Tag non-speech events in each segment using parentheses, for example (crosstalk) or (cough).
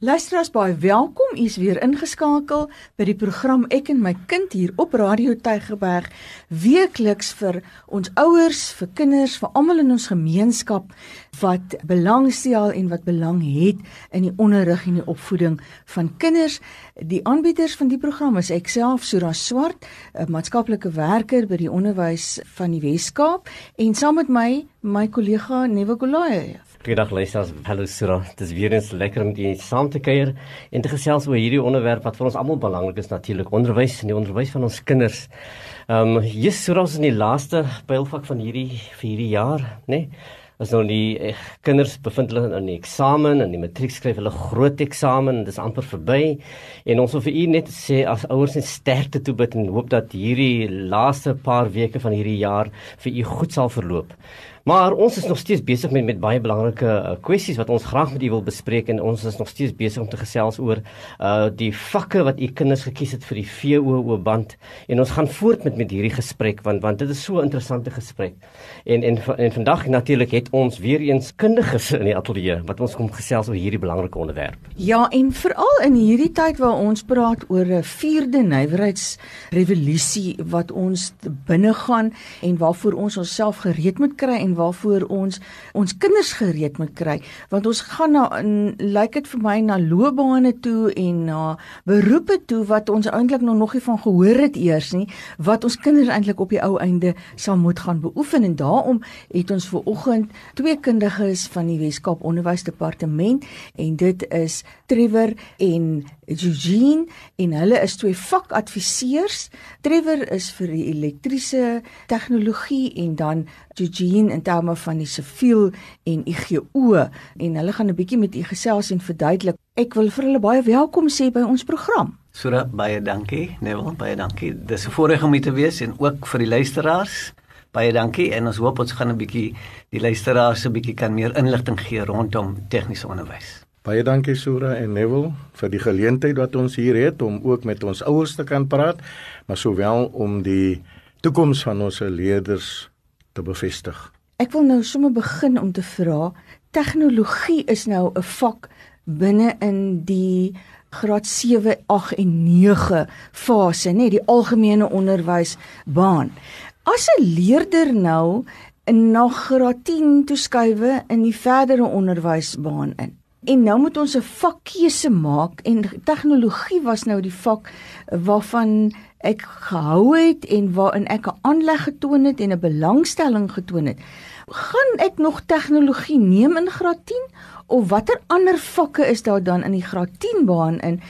Luisteraars baie welkom. U is weer ingeskakel by die program Ek en my kind hier op Radio Tygerberg. Weekliks vir ons ouers, vir kinders, vir almal in ons gemeenskap wat belangstel en wat belang het in die onderrig en die opvoeding van kinders. Die aanbieders van die program is ek self, Sura Swart, 'n maatskaplike werker by die onderwys van die Wes-Kaap en saam met my my kollega Nevo Kolaya. Goeiedag luisters. Hallo Sura. Dit is weer eens lekker om julle saam te kuier en te gesels oor hierdie onderwerp wat vir ons almal belangrik is natuurlik, onderwys en die onderwys van ons kinders. Ehm um, Jesus Sura is in die laaste pylfak van hierdie vir hierdie jaar, né? Nee? As nou die eh, kinders bevind hulle in die eksamen en die matriek skryf hulle groot eksamen, dit is amper verby en ons wil vir u net sê as ouers net sterkte toe bid en hoop dat hierdie laaste paar weke van hierdie jaar vir u goed sal verloop. Maar ons is nog steeds besig met met baie belangrike uh, kwessies wat ons graag met u wil bespreek en ons is nog steeds besig om te gesels oor uh die vakke wat u kinders gekies het vir die VOO band en ons gaan voort met met hierdie gesprek want want dit is so 'n interessante gesprek. En en en vandag natuurlik het ons weer eens kundiges in die ateljee wat ons kom gesels oor hierdie belangrike onderwerp. Ja, en veral in hierdie tyd waar ons praat oor 'n vierde nywerheidsrevolusie wat ons binne gaan en waarvoor ons onsself gereed moet kry en waarvoor ons ons kinders gereed moet kry want ons gaan na lyk dit vir my na loopbane toe en na beroepe toe wat ons eintlik nog nog nie van gehoor het eers nie wat ons kinders eintlik op die ou einde sal moet gaan beoefen en daarom het ons ver oggend twee kundiges van die Weskaap Onderwysdepartement en dit is Trevor en Eugene en hulle is twee vakadviseurs. Trevor is vir die elektriese tegnologie en dan Eugene in terme van die siviel en IGO en hulle gaan 'n bietjie met u gesels en verduidelik. Ek wil vir hulle baie welkom sê by ons program. Sura baie dankie. Neville baie dankie. Dis 'n voorreg om hier te wees en ook vir die luisteraars. Baie dankie en ons hoop ons gaan 'n bietjie die luisteraars 'n bietjie kan meer inligting gee rondom tegniese onderwys. Baie dankie Sura en Neville vir die geleentheid wat ons hier het om ook met ons ouers te kan praat, maar sowel om die toekoms van ons leerders te bevestig. Ek wil nou sommer begin om te vra, tegnologie is nou 'n vak binne in die graad 7, 8 en 9 fase, nê, die algemene onderwysbaan. As 'n leerder nou in na graad 10 toeskuiwe in die verdere onderwysbaan in En nou moet ons 'n vakkeuse maak en tegnologie was nou die vak waarvan ek gehou het en waarin ek 'n aanleg getoon het en 'n belangstelling getoon het. Gaan ek nog tegnologie neem in graad 10 of watter ander vakke is daar dan in die graad 10 baan in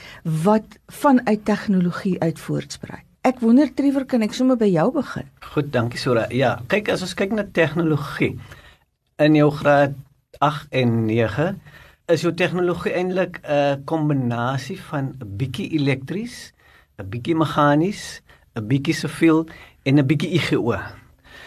wat vanuit tegnologie uit voortspruit? Ek wonder Trevor, kan ek sommer by jou begin? Goed, dankie Sora. Ja, kyk as ons kyk na tegnologie in jou graad 8 en 9 is jou tegnologie eintlik 'n kombinasie van 'n bietjie elektries, 'n bietjie meganies, 'n bietjie siviel en 'n bietjie IGO.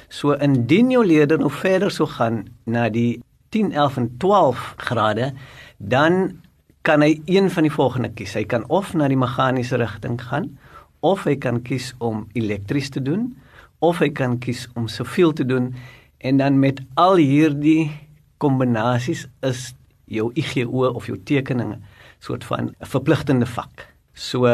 So indien jou leerder nou verder sou gaan na die 10, 11 en 12 grade, dan kan hy een van die volgende kies. Hy kan of na die meganiese rigting gaan of hy kan kies om elektries te doen of hy kan kies om siviel te doen en dan met al hierdie kombinasies is jou IGO of jou tekeninge soort van 'n verpligtende vak. So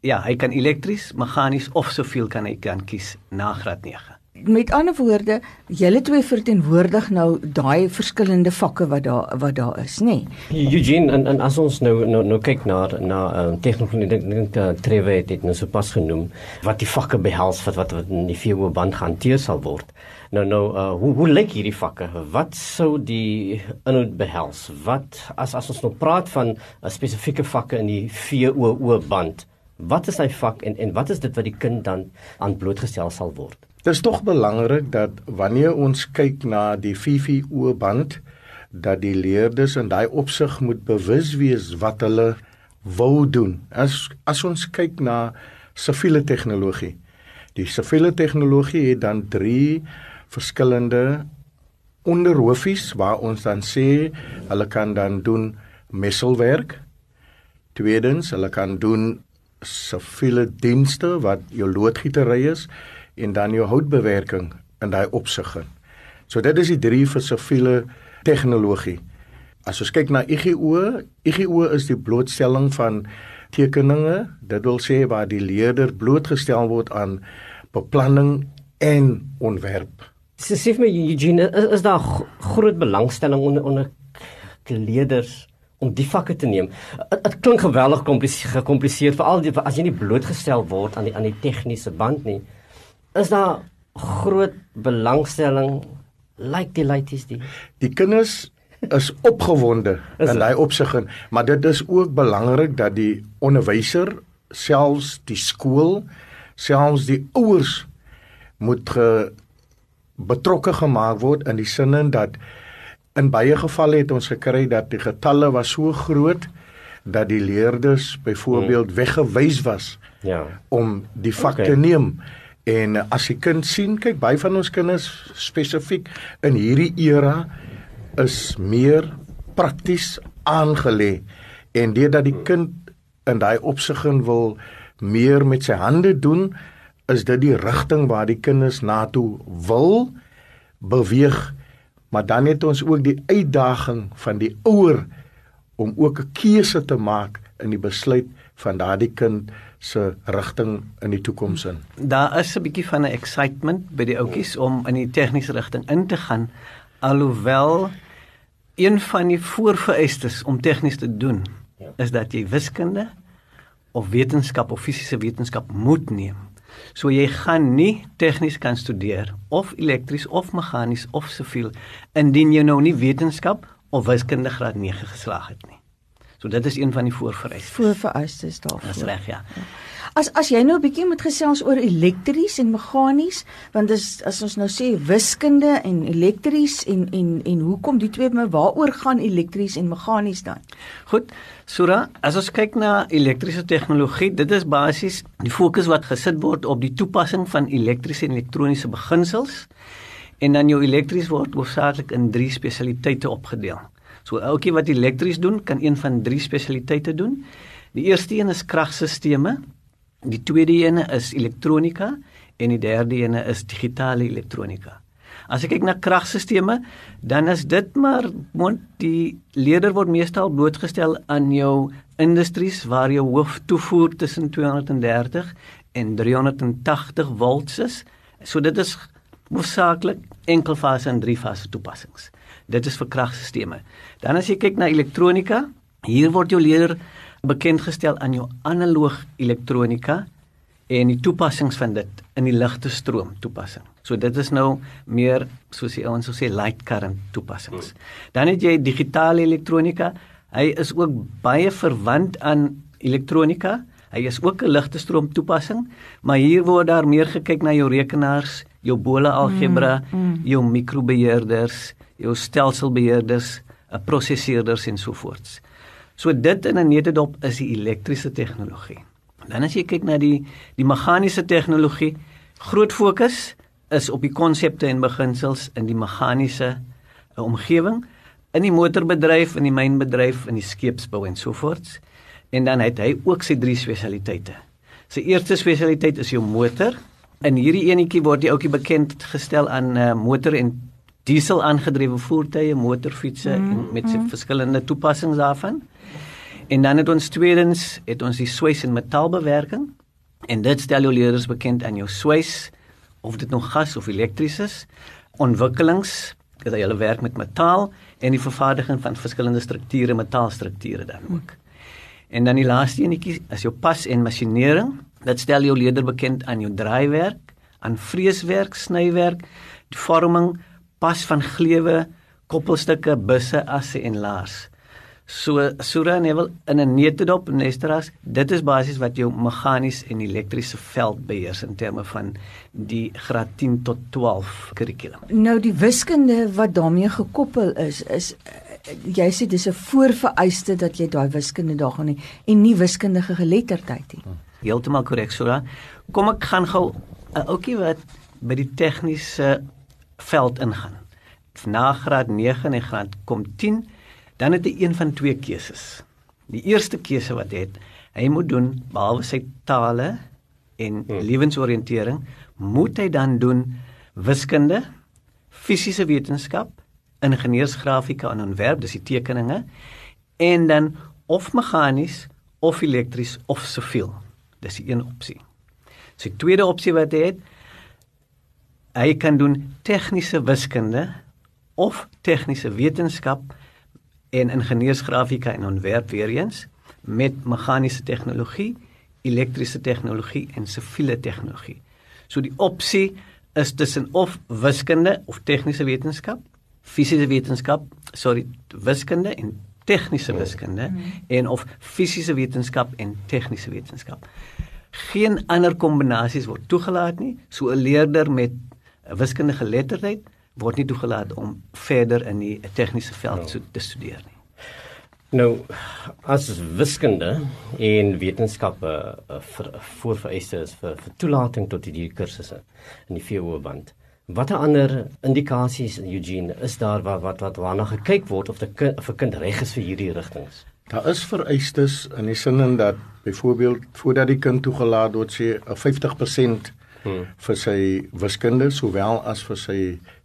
ja, hy kan elektries, meganies of soveel kan hy kan kies na graad 9. Met ander woorde, julle twee verteenwoordig nou daai verskillende vakke wat daar wat daar is, nê? Nee? Eugene en, en as ons nou nou, nou kyk na na uh, tegnologie dink dink uh, Trevor het dit nou so pas genoem wat die vakke behels wat wat, wat in die VWO band gehanteer sal word. Nou nou uh, hoe hoe lyk hierdie vakke? Wat sou die inhoud behels? Wat as as ons nou praat van uh, spesifieke vakke in die VOO band? Wat is hy vak en en wat is dit wat die kind dan aan blootgestel sal word? Dit is tog belangrik dat wanneer ons kyk na die VVO band dat die leerders in daai opsig moet bewus wees wat hulle wou doen. As as ons kyk na siviele tegnologie. Die siviele tegnologie het dan 3 verskillende onderhoofies waar ons dan sê hulle kan dan doen messelwerk. Tweedens, hulle kan doen siviele dienste wat jou loodgietery is en dan jou houtbewerking in daai opsig. So dit is die drie vir siviele tegnologie. As ons kyk na IGO, IGO is die blootstelling van tekeninge, dit wil sê waar die leerder blootgestel word aan beplanning en ontwerp. Sê vir my Eugene, is, is daar groot belangstelling onder onder leerders om die vakke te neem. Dit klink geweldig gekompliseerd veral as jy nie blootgestel word aan die aan die tegniese band nie. Is daar groot belangstelling like die laities die? Die kinders is opgewonde in daai opsig en maar dit is ook belangrik dat die onderwyser selfs die skool selfs die ouers moet ge, betrokke gemaak word in die sin dat in baie gevalle het ons gekry dat die getalle was so groot dat die leerders byvoorbeeld hmm. weggewys was ja om die vak okay. te neem en as die kind sien kyk baie van ons kinders spesifiek in hierdie era is meer prakties aangelê en deurdat die kind in daai opsigin wil meer met sy hande doen is dit die rigting waar die kinders na toe wil beweeg maar dan het ons ook die uitdaging van die ouer om ook 'n keuse te maak in die besluit van daardie kind se rigting in die toekoms in. Daar is 'n bietjie van 'n excitement by die ouetjies om in die tegniese rigting in te gaan alhoewel een van die voorvereistes om tegnies te doen ja. is dat jy wiskunde of wetenskap of fisiese wetenskap moet neem. So jy gaan nie tegnies kan studeer of elektries of meganies of siviel indien jy nou nie wetenskap of wiskunde graad 9 geslaag het nie. So dit is een van die voorvereistes. Voorvereistes daarvoor. Dis reg, ja. ja. As as jy nou 'n bietjie moet gesels oor elektries en meganies, want dis as ons nou sê wiskunde en elektries en en en hoekom die twee maar waaroor gaan elektries en meganies dan? Goed. Sura, as ons kyk na elektriese tegnologie, dit is basies die fokus wat gesit word op die toepassing van elektriese en elektroniese beginsels en dan jou elektries word hoofsaaklik in drie spesialiteite opgedeel. So elkeen wat elektries doen, kan een van drie spesialiteite doen. Die eerste een is kragstelsels Die tweede ene is elektronika en die derde ene is digitale elektronika. As ek kyk na kragstelsels, dan is dit maar want die leerder word meestal blootgestel aan jou industries waar jou hoof toevoer tussen 230 en 380 volts is. So dit is hoofsaaklik enkelfase en driefase toepassings. Dit is vir kragstelsels. Dan as jy kyk na elektronika, hier word jou leerder bekend gestel aan jou analoog elektronika en die toepassings van dit in die ligte stroom toepassing. So dit is nou meer soos die ouens sou sê light current toepassings. Dan het jy digitale elektronika. Hy is ook baie verwant aan elektronika. Hy is ook 'n ligte stroom toepassing, maar hier word daar meer gekyk na jou rekenaars, jou bole algebra, mm, mm. jou mikrobeheerders, jou stelselbeheerders, prosesseerders en so voorts. So dit in 'n netedop is die elektriese tegnologie. Dan as jy kyk na die die meganiese tegnologie, groot fokus is op die konsepte en beginsels in die meganiese uh, omgewing in die motorbedryf, in die mynbedryf, in die skeepsbou en so voort. En dan het hy ook sy drie spesialiteite. Sy eerste spesialiteit is jou motor. In hierdie enetjie word die ouetjie bekend gestel aan uh, motor en diesel aangedrewe voertuie, motorfietsse mm, en met mm. verskillende toepassings daarvan. En dan het ons tweedens het ons die swys en metaalbewerking en dit stel jou leerders bekend aan jou swys of dit nou gas of elektries is. Ontwikkelings, dat jy hulle werk met metaal en die vervaardiging van verskillende strukture, metaalstrukture dan ook. En dan die laaste enetjie is jou pas en masjineering. Dit stel jou leerder bekend aan jou draaiwerk, aan vreeswerk, snywerk, die vorming, pas van gleuwe, koppelstukke, busse, asse en laars. So Sura Nevel in 'n netedop Nesteras, dit is basies wat jou meganies en elektriese veld beheers in terme van die graad 10 tot 12 kurrikulum. Nou die wiskunde wat daarmee gekoppel is, is jy sê dis 'n voorvereiste dat jy daai wiskunde daar gaan hê en nie wiskundige geletterdheid nie. Heeltemal korrek Sura. Kom ek gaan gou 'n ouetjie wat by die tegniese veld ingaan. Na graad 9 en graad kom 10 dan het hy een van twee keuses. Die eerste keuse wat hy het, hy moet doen behalwe sy tale en hmm. lewensoriëntering, moet hy dan doen wiskunde, fisiese wetenskap ingenieursgrafika en ontwerp, dis die tekeninge, en dan of meganies of elektries of siviel. Dis die een opsie. So die tweede opsie wat hy het, hy kan doen tegniese wiskunde of tegniese wetenskap en ingenieursgrafika en ontwerp weer eens met meganiese tegnologie, elektriese tegnologie en siviele tegnologie. So die opsie is tussen of wiskunde of tegniese wetenskap, fisiese wetenskap, sorry, wiskunde en tegniese wiskunde mm. en of fisiese wetenskap en tegniese wetenskap. Geen ander kombinasies word toegelaat nie. So 'n leerder met wiskundige geletterdheid word nie toegelaat om verder in die tegniese veld no. te studeer nie. Nou as wiskunde en wetenskappe vir voorvereiste is vir, vir toelating tot hierdie kursusse in die VWO band. Watter ander indikasies Eugene is daar wat wat wat waarna gekyk word of 'n kind of 'n kind reg is vir hierdie rigtings? Daar is vereistes in die sin in dat byvoorbeeld voordat die kind toegelaat word sê 'n 50% hmm. vir sy wiskunde sowel as vir sy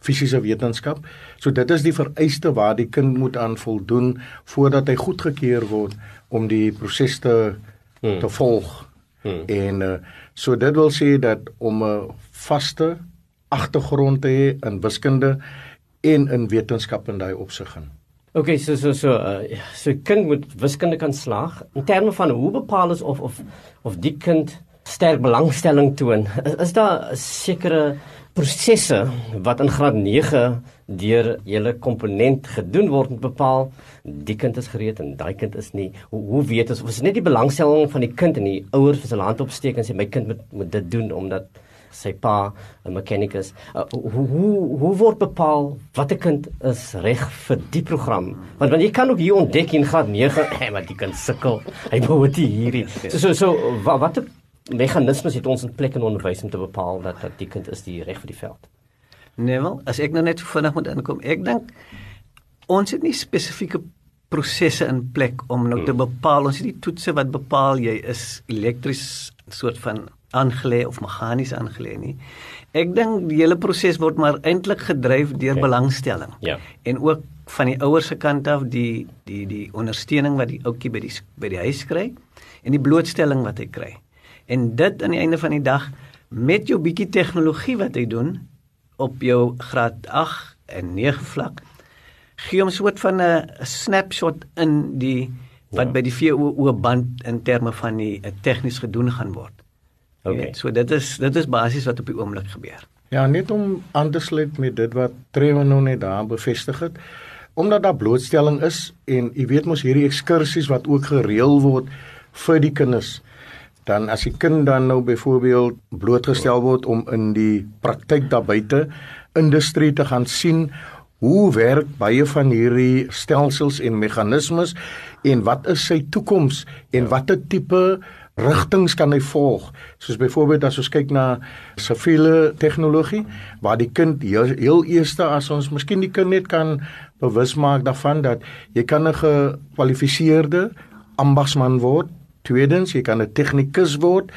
fisiese wetenskap. So dit is die vereiste waar die kind moet aan voldoen voordat hy goedgekeur word om die proses te hmm. te volg. Hmm. En uh, so dit wil sê dat om 'n vaste agtergrond te hê in wiskunde en in wetenskap in daai opsig gaan. Oké, okay, so so so uh, so kind moet wiskunde kan slaag. In terme van hoe bepaal is of of of die kind sterk belangstelling toon. Is, is daar sekere prosesse wat in graad 9 deur julle komponent gedoen word om bepaal die kind is gereed en daai kind is nie. Hoe, hoe weet ons of is net die belangstelling van die kind en die ouers vir sy hand opsteek en sê my kind moet, moet dit doen omdat sy pa 'n mechanikus. Uh, hoe hoe hoe word bepaal watter kind is reg vir die program? Want want jy kan ook hier ontdek in graad 9, (laughs) hey, maar die kind sukkel. Hy moet hierdie. So so so watter meganismes het ons in plek in onderwys om te bepaal dat dat die kind is die reg vir die veld. Nee wel, as ek nou net vinnig moet inkom, ek dink ons het nie spesifieke prosesse in plek om nou te hmm. bepaal ons het die toetse wat bepaal jy is elektries soort van aangelê of meganies aangelê nie. Ek dink die hele proses word maar eintlik gedryf deur okay. belangstelling. Ja. En ook van die ouers se kant af die die die ondersteuning wat die ouetjie by die by die huis kry en die blootstelling wat hy kry. En dit aan die einde van die dag met jou bietjie tegnologie wat jy doen op jou graad 8 en 9 vlak gee hom soort van 'n snapshot in die wat ja. by die VOO band in terme van die tegnies gedoen gaan word. Okay. So dit is dit is basies wat op die oomblik gebeur. Ja, net om aan te sluit met dit wat Trevor nou net daar bevestig het. Omdat daar blootstelling is en jy weet mos hierdie ekskursies wat ook gereël word vir die kinders dan as die kind dan nou byvoorbeeld blootgestel word om in die praktyk daar buite industrie te gaan sien hoe werk baie van hierdie stelsels en meganismes en wat is sy toekoms en watter tipe rigtings kan hy volg? Soos byvoorbeeld as ons kyk na siviele tegnologie waar die kind heel, heel eerste as ons miskien die kind net kan bewus maak daarvan dat jy kan 'n gekwalifiseerde ambagsman word Tweedens, jy kan 'n tegnikus word.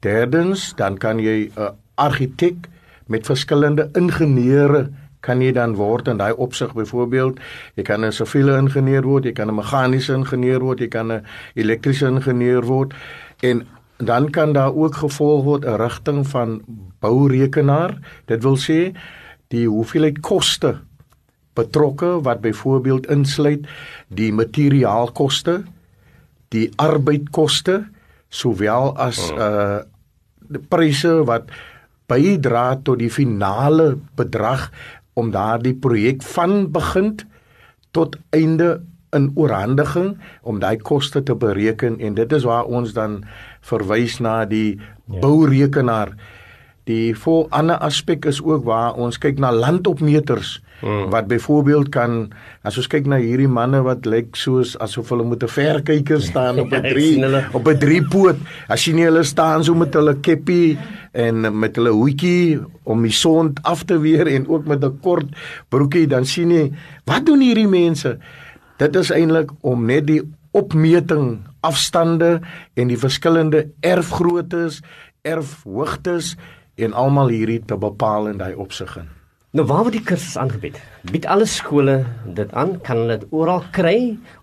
Derdens, dan kan jy 'n argitek met verskillende ingenieure kan jy dan word in daai opsig byvoorbeeld. Jy kan 'n siviele ingenieur word jy kan 'n meganiese ingenieur word jy kan 'n elektriese ingenieur word. En dan kan daar ook gevolg word 'n rigting van bourekenaar. Dit wil sê die hoeveelheid koste betrokke wat byvoorbeeld insluit die materiaalkoste die arbeidkoste sowel as oh. uh die pryse wat bydra tot die finale bedrag om daardie projek van begin tot einde in oorhandiging om daai koste te bereken en dit is waar ons dan verwys na die ja. bourekenaar. Die vol ander aspek is ook waar ons kyk na landopmeters hmm. wat byvoorbeeld kan as ons kyk na hierdie manne wat lyk soos asof hulle met 'n verkyker staan op (laughs) 'n drie op 'n drie poot as jy nie hulle staan so met hulle keppie en met hulle hoedjie om die son af te weer en ook met 'n kort broekie dan sien jy wat doen hierdie mense? Dit is eintlik om net die opmeting afstande en die verskillende erfgroottes erfhoogtes en almal hierdie te bepaal in daai opsig in Nou waar word die kursus aangebied? Bied alle skole dit aan? Kan hulle dit oral kry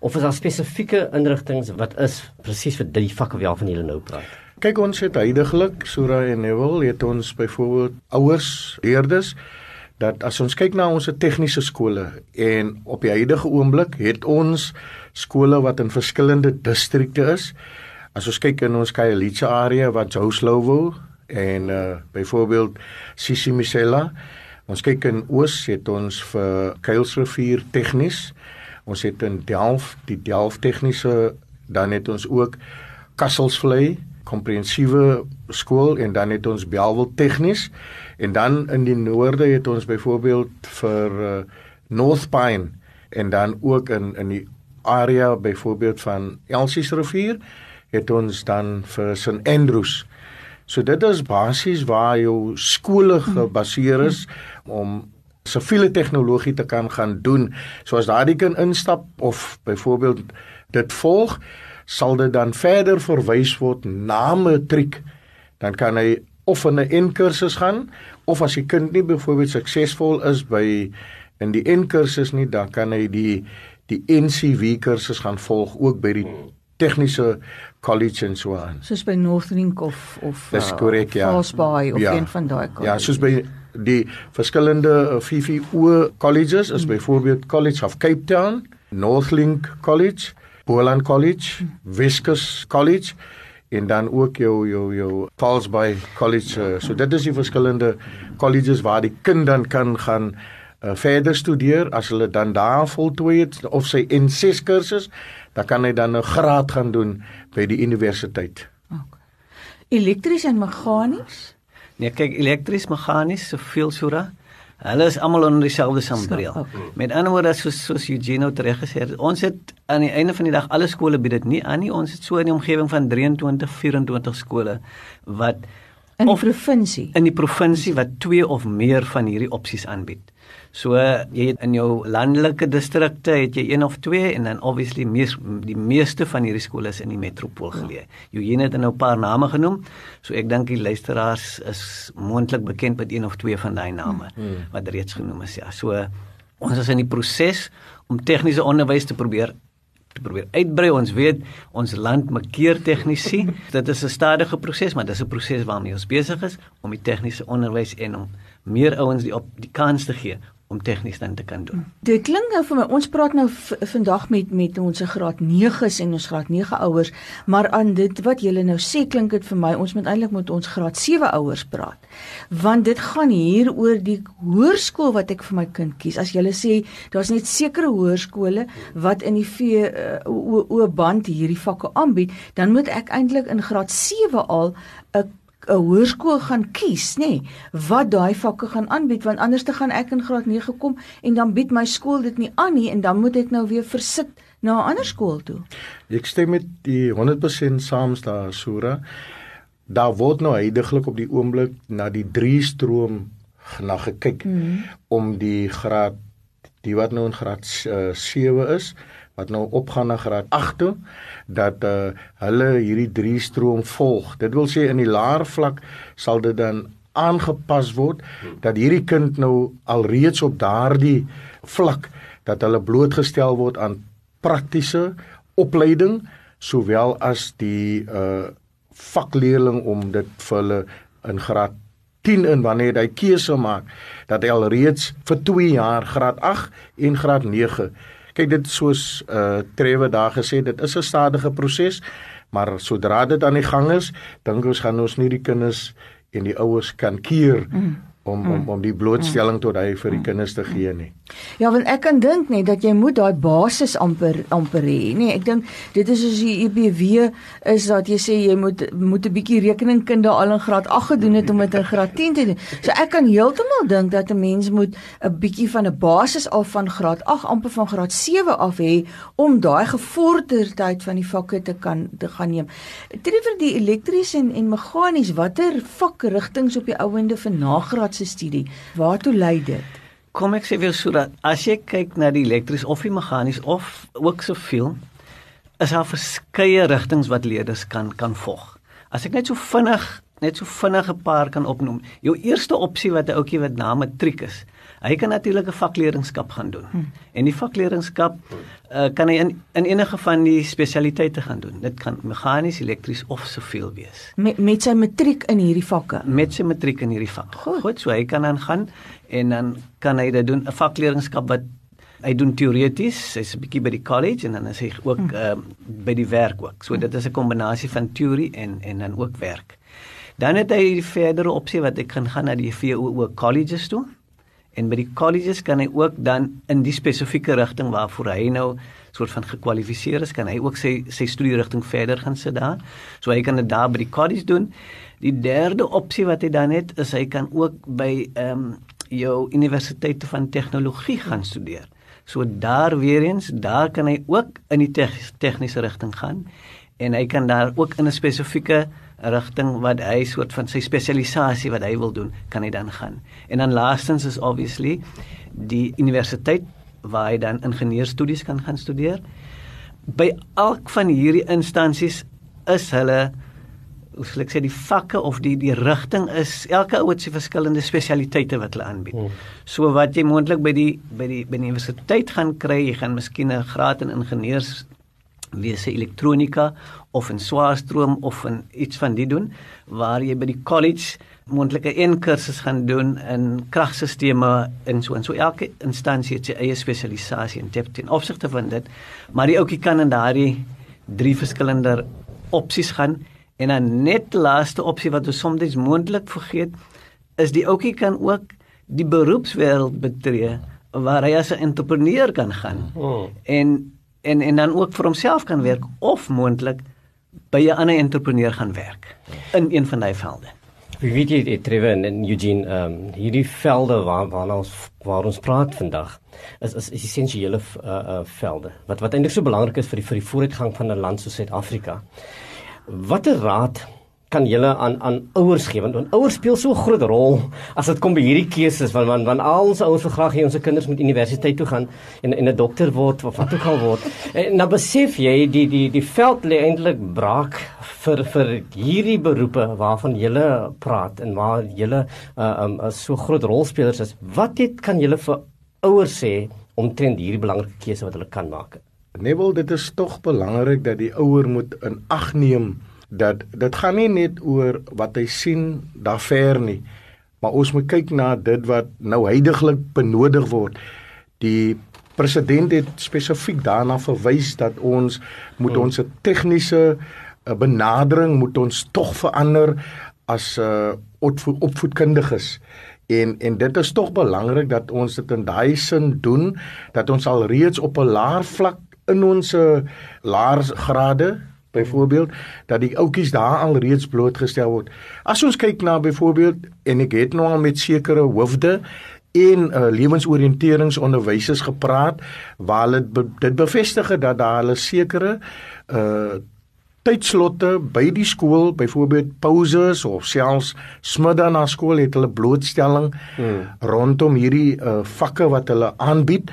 of is daar spesifieke inrigtinge wat is presies vir die vakke waarvan jy nou praat? Kyk ons het heidaglik Sura en Neville het ons byvoorbeeld ouers leerders dat as ons kyk na ons tegniese skole en op die huidige oomblik het ons skole wat in verskillende distrikte is. As ons kyk in ons Khayelitsha area wat Jouslowo en uh byvoorbeeld Sisimisela Ons kyk in Oos het ons vir Kuilsrivier tegnies. Ons het in Delf die Delf tegniese dan het ons ook Kasselsvlei komprehensiewe skool en dan het ons Belwel tegnies en dan in die noorde het ons byvoorbeeld vir uh, North Pine en dan ook in in die area byvoorbeeld van Elsies rivier het ons dan vir St Andrews So dit is basies waar jou skole gebaseer is om siviele tegnologie te kan gaan doen. So as daardie kind instap of byvoorbeeld dit volg, sal dit dan verder verwys word na matriek. Dan kan hy of in 'n N-kursus gaan of as die kind nie byvoorbeeld suksesvol is by in die N-kursus nie, dan kan hy die die NCV kursus gaan volg ook by die tegniese college en so aan. Soos by Northlink of of Dis korrek ja. Fallsbaai of ja. een van daai colleges. Ja, soos by die verskillende uh, VVO colleges is hmm. byvoorbeeld College of Cape Town, Northlink College, Boland College, hmm. Weskus College en dan ook jou jou jou Fallsbaai College. Uh, so dit is die verskillende colleges waar die kind dan kan gaan uh, verder studeer as hulle dan daar voltooi het of sy N6 kursus dan kan hy dan 'n graad gaan doen by die universiteit. Okay. Elektries en meganies? Nee, kyk, elektries, meganies, soveel sura. Hulle is almal onder dieselfde sambreel. Okay. Met ander woorde, soos soos Eugene reg gesê het, ons het aan die einde van die dag alle skole bied dit nie aan nie. Ons het so in die omgewing van 23, 24 skole wat in die provinsie in die provinsie wat twee of meer van hierdie opsies aanbied. So jy het in jou landelike distrikte het jy een of twee en dan obviously mees, die meeste van hierdie skole is in die metropool geleë. Eugene het nou 'n paar name genoem. So ek dink die luisteraars is moontlik bekend met een of twee van daai name hmm. hmm. wat reeds genoem is. Ja. So ons is in die proses om tegniese onderwys te probeer te probeer uitbrei. Ons weet ons land makkeer tegnisi. (laughs) Dit is 'n stadige proses, maar dis 'n proses waarmee ons besig is om die tegniese onderwys en om meer ouens die op die kans te gee om tegnies dan te kan doen. Dit klink nou vir my ons praat nou vandag met met ons graad 9s en ons graad 9 ouers, maar aan dit wat julle nou sê klink dit vir my ons moet eintlik met ons graad 7 ouers praat. Want dit gaan hier oor die hoërskool wat ek vir my kind kies. As julle sê daar's net sekere hoërskole wat in die V uh, o, o band hierdie vakke aanbied, dan moet ek eintlik in graad 7 al 'n 'n hoërskool gaan kies, nê, nee, wat daai vakke gaan aanbied want anders te gaan ek in graad 9 kom en dan bied my skool dit nie aan nie en dan moet ek nou weer versit na 'n ander skool toe. Ek stem met die 100% saam daar Sura. Daar word nou heidaglik op die oomblik na die drie stroom na gekyk mm -hmm. om die graad die wat nou in graad uh, 7 is wat nou opgaan na graad 8 toe dat uh, hulle hierdie drie stroom volg. Dit wil sê in die laer vlak sal dit dan aangepas word dat hierdie kind nou alreeds op daardie vlak dat hulle blootgestel word aan praktiese opleiding sowel as die uh vakleerling om dit vir hulle in graad 10 in wanneer hy keuse maak dat hy alreeds vir 2 jaar graad 8 en graad kyk dit soos uh Trewe daar gesê dit is 'n stadige proses maar sodra dit aan die gang is dink ons gaan ons nie die kinders en die ouers kan keer mm om om mm. om die blootstelling tot hy vir die mm. kinders te gee nie. Ja, want ek kan dink net dat jy moet daai basis amper amper hê, nee, ek dink dit is soos die EBW is dat jy sê jy moet moet 'n bietjie rekeningkunde al in graad 8 gedoen het om dit in graad 10 te doen. So ek kan heeltemal dink dat 'n mens moet 'n bietjie van 'n basis af van graad 8 amper van graad 7 af hê om daai gevorderdheid van die vakke te kan te gaan neem. Tree vir die elektries en en meganies, watter vakrigtinge op die ouende vir nagraad se studie. Waartoe lei dit? Kom ek sê vir sodat as jy kyk na die elektries of die meganies of ook soveel is daar verskeie rigtings wat leerders kan kan volg. As ek net so vinnig net so vinnig 'n paar kan opnoem. Jou eerste opsie wat 'n ouetjie wat na matriek is, Hy kan natuurlik 'n vakleerlingskap gaan doen. Hmm. En die vakleerlingskap uh, kan hy in in enige van die spesialiteite gaan doen. Dit kan meganies, elektries of soveel wees. Met met sy matriek in hierdie vakke. Met sy matriek in hierdie vak. Goed. Goed, so hy kan dan gaan en dan kan hy dit doen 'n vakleerlingskap wat hy doen teoreties, hy's 'n bietjie by die college en dan is hy ook Hmm. um, by die werk ook. So dit is 'n kombinasie van teorie en en dan ook werk. Dan het hy die verdere opsie wat ek kan gaan na die VOO colleges toe. En by die colleges kan hy ook dan in die spesifieke rigting waarvoor hy nou soort van gekwalifiseer is, kan hy ook sy sy studierigting verder gaan sit daar. So hy kan dit daar by die college doen. Die derde opsie wat hy dan het, is hy kan ook by ehm um, jou universiteite van tegnologie gaan studeer. So daar weer eens, daar kan hy ook in die tegniese rigting gaan en hy kan daar ook in 'n spesifieke rigting wat hy soort van sy spesialisasie wat hy wil doen, kan hy dan gaan. En dan laastens is obviously die universiteit waar hy dan ingenieurstudies kan gaan studeer. By elk van hierdie instansies is hulle hoe sal ek sê die vakke of die die rigting is elke ou het sy verskillende spesialiteite wat hulle aanbied. Hmm. So wat jy moontlik by die by die by die universiteit gaan kry, jy gaan miskien 'n graad in ingenieurs wese elektronika of in swaarstroom of in iets van die doen waar jy by die college moontlike een kursus gaan doen in kragstelsels en so en so. Elke instansie het sy eie spesialisasie en dit ten opsigte van dit maar die ouetjie kan in daardie drie verskillende opsies gaan. En dan net laaste opsie wat ons soms moontlik vergeet is die ouetjie kan ook die beroepswêreld betree waar hy as 'n entrepreneur kan gaan. Oh. en en en dan ook vir homself kan werk of moontlik by 'n ander entrepreneur gaan werk in een van daai velde. Wie weet jy Trevor en, en Eugene ehm um, hierdie velde waar waarna ons waar ons praat vandag is is, essensiële uh, uh velde wat wat eintlik so belangrik is vir die vir die vooruitgang van 'n land soos Suid-Afrika. Watter raad kan julle aan aan ouers gee want, ouers speel so 'n groot rol as dit kom by hierdie keuses want want, want al ons ouers wil graag hê ons kinders moet universiteit toe gaan en en 'n dokter word of wat ook al word. En nou besef jy die die die veld lê eintlik braak vir vir hierdie beroepe waarvan julle praat en waar julle uh, um, as so groot rolspelers is. Wat het kan julle vir ouers sê omtrent hierdie belangrike keuse wat hulle kan maak? Nebel, dit is tog belangrik dat die ouer moet in ag neem dat dit gaan nie net oor wat hy sien daar ver nie, maar ons moet kyk na dit wat nou heidaglik benodig word. Die president het spesifiek daarna verwys dat ons moet hmm. ons tegniese uh, benadering moet ons tog verander as 'n uh, opvoed, opvoedkundiges. En en dit is tog belangrik dat ons dit in daai sin doen dat ons al reeds op 'n laer vlak in ons laer grade byvoorbeeld dat die ouetjies daar al reeds blootgestel word. As ons kyk na byvoorbeeld en ek het nou al met sekere hoofde en uh, lewensoriënteringsonderwysers gepraat waar hulle be, dit bevestig dat daar hulle sekere uh tydslotte by die skool, byvoorbeeld pauses of selfs smiddag na skool het hulle blootstelling hmm. rondom hierdie uh, vakke wat hulle aanbied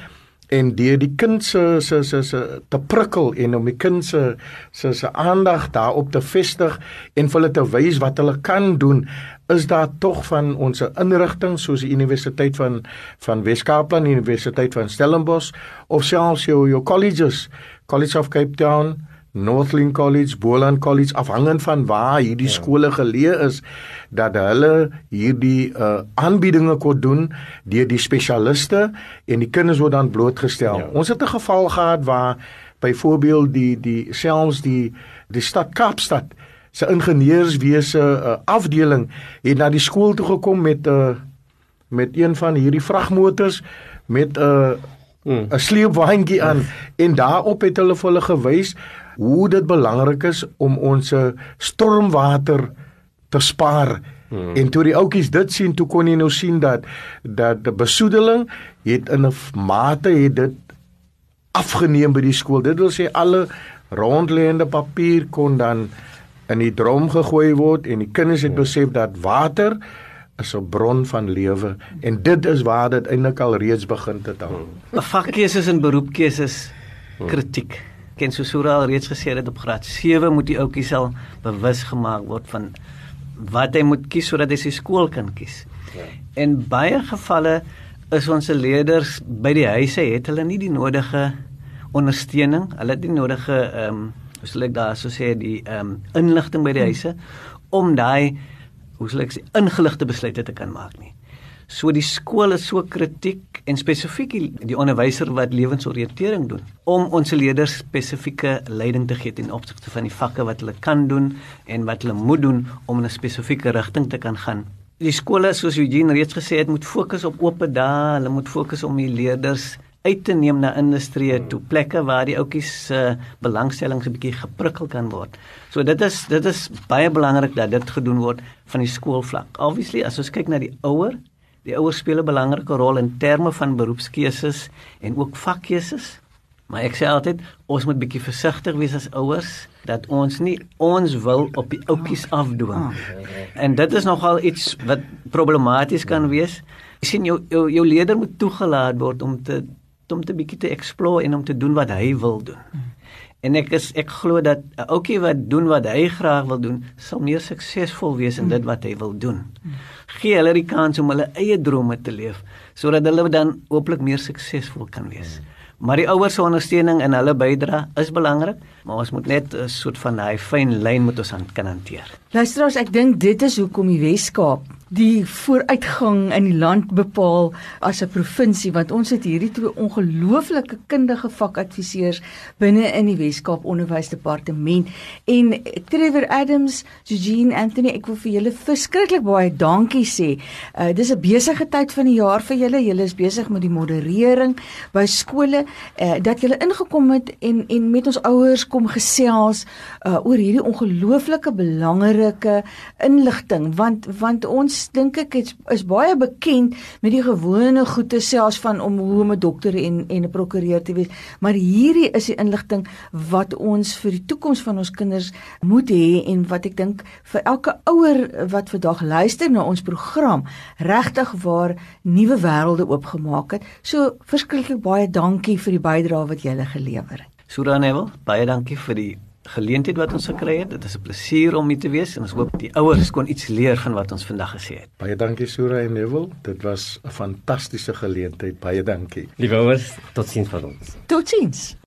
en deur die kind se se se se te prikkel en om die kind se se se aandag daarop te vestig en hulle te wys wat hulle kan doen is daar tog van ons inrigting soos die Universiteit van van Wes-Kaapland, Universiteit van Stellenbosch of selfs jou jou colleges, College of Cape Town, Northland College, Boland College afhangend van waar hierdie ja. skole geleë is dat hulle hierdie uh, aanbiedinge kon doen deur die spesialiste en die kinders word dan blootgestel. Ja. Ons het 'n geval gehad waar byvoorbeeld die die selfs die die stad Kaapstad se ingenieurswese uh, afdeling het na die skool toe gekom met 'n uh, met een van hierdie vragmotors met 'n uh, 'n mm. sleepwaandjie aan mm. en daarop het hulle vir hulle gewys hoe dit belangrik is om ons stormwater te spaar. Hmm. En toe die ouetjies dit sien, toe kon jy nou sien dat dat die besoedeling het in 'n mate het dit afgeneem by die skool. Dit wil sê alle rondleende papier kon dan in die drom gegooi word en die kinders het besef dat water is 'n bron van lewe en dit is waar dit eintlik al reeds begin te tel. Vakkeuses en beroepkeuses kritiek. Hmm ken so Sura al reeds gesê dat op graad 7 moet die ouetjie sal bewus gemaak word van wat hy moet kies sodat hy sy skool kan kies. Ja. En baie gevalle is ons leerders by die huise het hulle nie die nodige ondersteuning, hulle het nie nodige ehm um, hoe sal ek daar so sê die ehm um, inligting by die huise om daai hoe sal ek sê ingeligte besluite te kan maak nie. So die skool is so kritiek en spesifiek die, die onderwyser wat lewensoriëntering doen om ons leerders spesifieke leiding te gee ten opsigte van die vakke wat hulle kan doen en wat hulle moet doen om in 'n spesifieke rigting te kan gaan. Die skole soos Eugene reeds gesê het, moet fokus op oop dae, hulle moet fokus om die leerders uit te neem na industrie toe plekke waar die ouetjies se uh, belangstellings 'n bietjie geprikkel kan word. So dit is dit is baie belangrik dat dit gedoen word van die skoolvlak. Obviously as ons kyk na die ouer Die ouers speel 'n belangrike rol in terme van beroepskeuses en ook vakkeuses. Maar ek sê altyd, ons moet bietjie versigtig wees as ouers dat ons nie ons wil op die ouppies afdwing. En dit is nogal iets wat problematies kan wees. Jy sien jou jou, jou leier moet toegelaat word om te om te bietjie te explore en om te doen wat hy wil doen. En ek is ek glo dat 'n ouetjie wat doen wat hy graag wil doen, sal meer suksesvol wees in dit wat hy wil doen. Gee hulle die kans om hulle eie drome te leef sodat hulle dan hooplik meer suksesvol kan wees. Maar die ouers se ondersteuning en hulle bydrae is belangrik, maar ons moet net 'n soort van daai fyn lyn moet ons aan kan hanteer. Luisteraars, ek dink dit is hoekom die Wes-Kaap die vooruitgang in die land bepaal as 'n provinsie want ons het hierdie twee ongelooflike kundige vakadviseurs binne in die Wes-Kaap Onderwysdepartement en Trevor Adams, Eugene Anthony, ek wil vir julle verskriklik baie dankie sê. Uh dis 'n besige tyd van die jaar vir julle. Julle is besig met die moderering by skole uh dat julle ingekom het en en met ons ouers kom gesels uh oor hierdie ongelooflike belangrike inligting want want ons dink ek is, is baie bekend met die gewone goeie selfs van om hoe om 'n dokter en en 'n prokureur te wees, maar hierdie is die inligting wat ons vir die toekoms van ons kinders moet hê en wat ek dink vir elke ouer wat vandag luister na ons program regtig waar nuwe wêrelde oopgemaak het. So verskriklik baie dankie vir die bydrae wat jy gele gelewer het. Suranewel, baie dankie vir die geleentheid wat ons gekry het. Dit is 'n plesier om hier te wees en ons hoop die ouers kon iets leer van wat ons vandag gesê het. Baie dankie Sura en Neville. Dit was 'n fantastiese geleentheid. Baie dankie. Liewe ouers, totsiens vir ons. Totsiens.